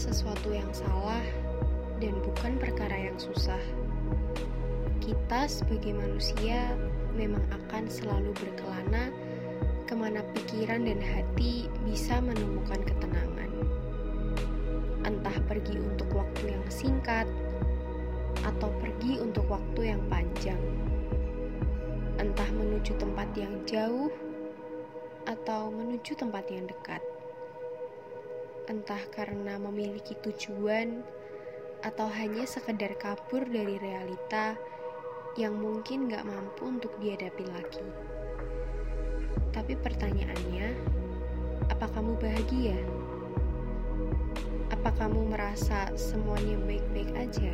sesuatu yang salah dan bukan perkara yang susah. Kita sebagai manusia memang akan selalu berkelana ke mana pikiran dan hati bisa menemukan ketenangan. Entah pergi untuk waktu yang singkat atau pergi untuk waktu yang panjang. Entah menuju tempat yang jauh atau menuju tempat yang dekat entah karena memiliki tujuan atau hanya sekedar kabur dari realita yang mungkin gak mampu untuk dihadapi lagi. Tapi pertanyaannya, apa kamu bahagia? Apa kamu merasa semuanya baik-baik aja?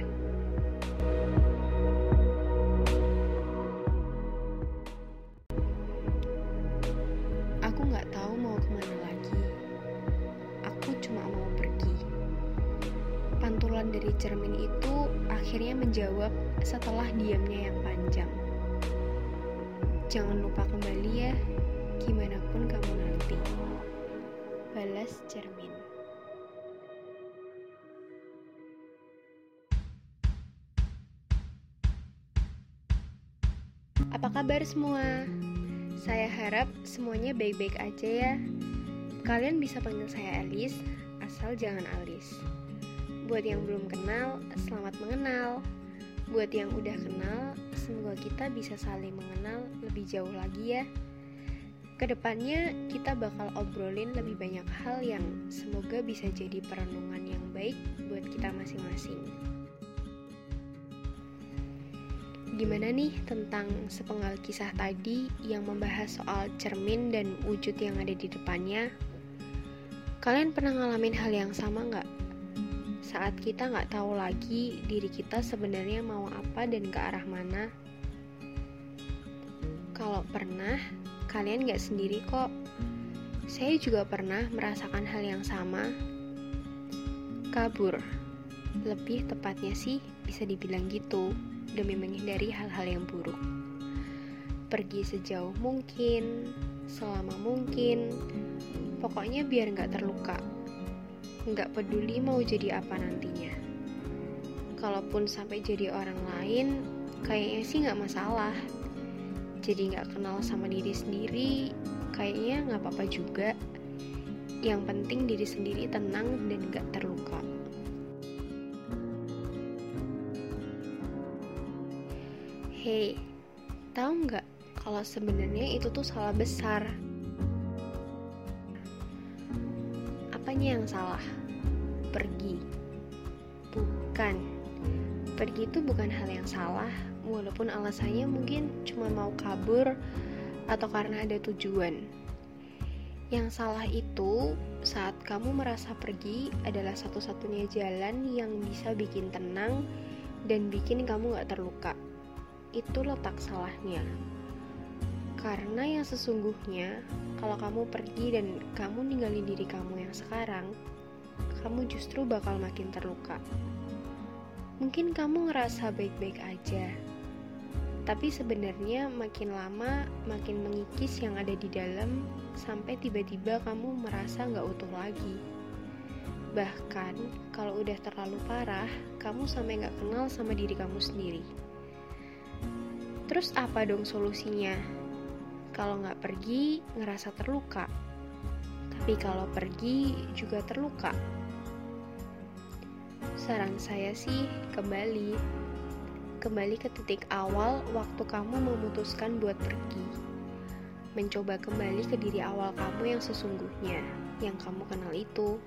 Aku gak tahu mau ke mana Dari cermin itu akhirnya menjawab setelah diamnya yang panjang. Jangan lupa kembali ya, gimana pun kamu nanti. Balas cermin. Apa kabar semua? Saya harap semuanya baik-baik aja ya. Kalian bisa panggil saya Alice, asal jangan Alice. Buat yang belum kenal, selamat mengenal. Buat yang udah kenal, semoga kita bisa saling mengenal lebih jauh lagi ya. Ke depannya kita bakal obrolin lebih banyak hal yang semoga bisa jadi perenungan yang baik buat kita masing-masing. Gimana nih tentang sepenggal kisah tadi yang membahas soal cermin dan wujud yang ada di depannya? Kalian pernah ngalamin hal yang sama nggak? Saat kita nggak tahu lagi diri kita sebenarnya mau apa dan ke arah mana? Kalau pernah, kalian nggak sendiri kok. Saya juga pernah merasakan hal yang sama. Kabur, lebih tepatnya sih bisa dibilang gitu, demi menghindari hal-hal yang buruk. Pergi sejauh mungkin, selama mungkin, Pokoknya biar nggak terluka. Nggak peduli mau jadi apa nantinya. Kalaupun sampai jadi orang lain, kayaknya sih nggak masalah. Jadi nggak kenal sama diri sendiri, kayaknya nggak apa-apa juga. Yang penting diri sendiri tenang dan nggak terluka. Hei, tahu nggak kalau sebenarnya itu tuh salah besar? Apanya yang salah? Pergi. Bukan. Pergi itu bukan hal yang salah, walaupun alasannya mungkin cuma mau kabur atau karena ada tujuan. Yang salah itu saat kamu merasa pergi adalah satu-satunya jalan yang bisa bikin tenang dan bikin kamu gak terluka. Itu letak salahnya. Karena yang sesungguhnya, kalau kamu pergi dan kamu ninggalin diri kamu yang sekarang, kamu justru bakal makin terluka. Mungkin kamu ngerasa baik-baik aja, tapi sebenarnya makin lama makin mengikis yang ada di dalam sampai tiba-tiba kamu merasa nggak utuh lagi. Bahkan kalau udah terlalu parah, kamu sampai nggak kenal sama diri kamu sendiri. Terus apa dong solusinya? Kalau nggak pergi, ngerasa terluka. Tapi kalau pergi, juga terluka. Saran saya sih, kembali. Kembali ke titik awal waktu kamu memutuskan buat pergi. Mencoba kembali ke diri awal kamu yang sesungguhnya, yang kamu kenal itu.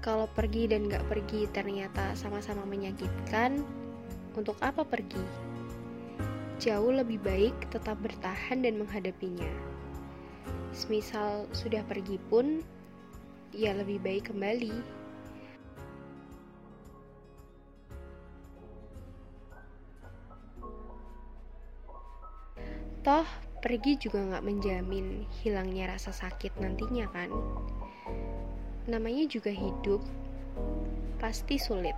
Kalau pergi dan nggak pergi ternyata sama-sama menyakitkan, untuk apa pergi? Jauh lebih baik tetap bertahan dan menghadapinya. Semisal sudah pergi pun, ya lebih baik kembali. Toh, pergi juga nggak menjamin hilangnya rasa sakit nantinya kan? Namanya juga hidup, pasti sulit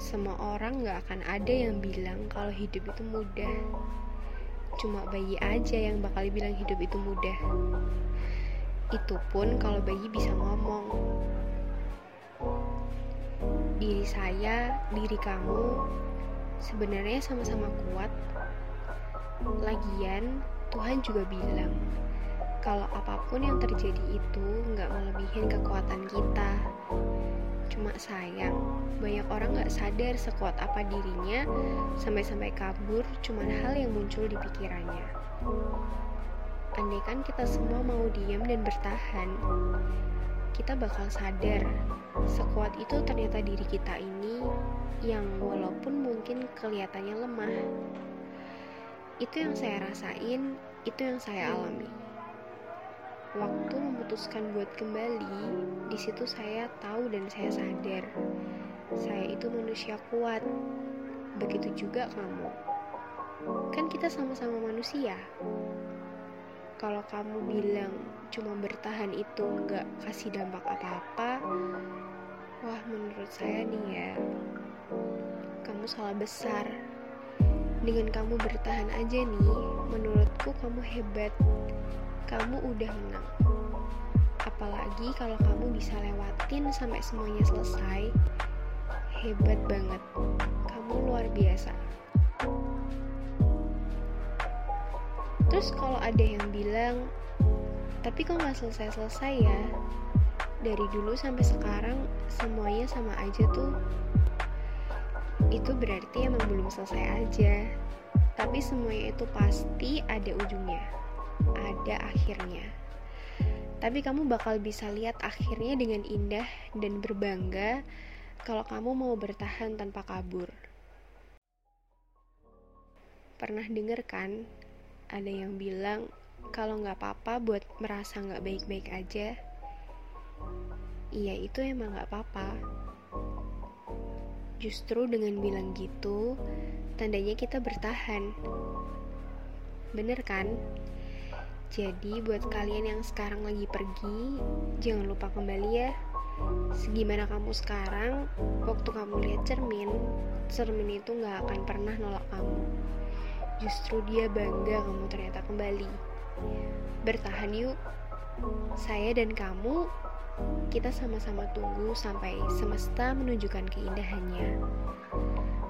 semua orang gak akan ada yang bilang kalau hidup itu mudah. Cuma bayi aja yang bakal bilang hidup itu mudah. Itu pun kalau bayi bisa ngomong. diri saya, diri kamu sebenarnya sama-sama kuat. Lagian, Tuhan juga bilang kalau apa pun yang terjadi itu nggak melebihin kekuatan kita. Cuma sayang, banyak orang nggak sadar sekuat apa dirinya sampai-sampai kabur cuman hal yang muncul di pikirannya. Andai kan kita semua mau diam dan bertahan, kita bakal sadar sekuat itu ternyata diri kita ini yang walaupun mungkin kelihatannya lemah. Itu yang saya rasain, itu yang saya alami. Waktu memutuskan buat kembali, di situ saya tahu dan saya sadar, saya itu manusia kuat. Begitu juga kamu. Kan kita sama-sama manusia. Kalau kamu bilang cuma bertahan itu nggak kasih dampak apa-apa, wah menurut saya nih ya, kamu salah besar. Dengan kamu bertahan aja nih, menurutku kamu hebat. Kamu udah menang. Apalagi kalau kamu bisa lewatin sampai semuanya selesai, hebat banget. Kamu luar biasa. Terus kalau ada yang bilang, tapi kok nggak selesai-selesai ya? Dari dulu sampai sekarang semuanya sama aja tuh. Itu berarti emang belum selesai aja. Tapi semuanya itu pasti ada ujungnya. Ada akhirnya. Tapi kamu bakal bisa lihat akhirnya dengan indah dan berbangga kalau kamu mau bertahan tanpa kabur. Pernah denger kan ada yang bilang kalau nggak apa-apa buat merasa nggak baik-baik aja. Iya itu emang nggak apa-apa. Justru dengan bilang gitu, tandanya kita bertahan. Bener kan? Jadi buat kalian yang sekarang lagi pergi, jangan lupa kembali ya. Segimana kamu sekarang, waktu kamu lihat cermin, cermin itu nggak akan pernah nolak kamu. Justru dia bangga kamu ternyata kembali. Bertahan yuk. Saya dan kamu kita sama-sama tunggu sampai semesta menunjukkan keindahannya.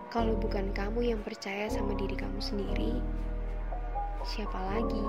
Kalau bukan kamu yang percaya sama diri kamu sendiri, siapa lagi?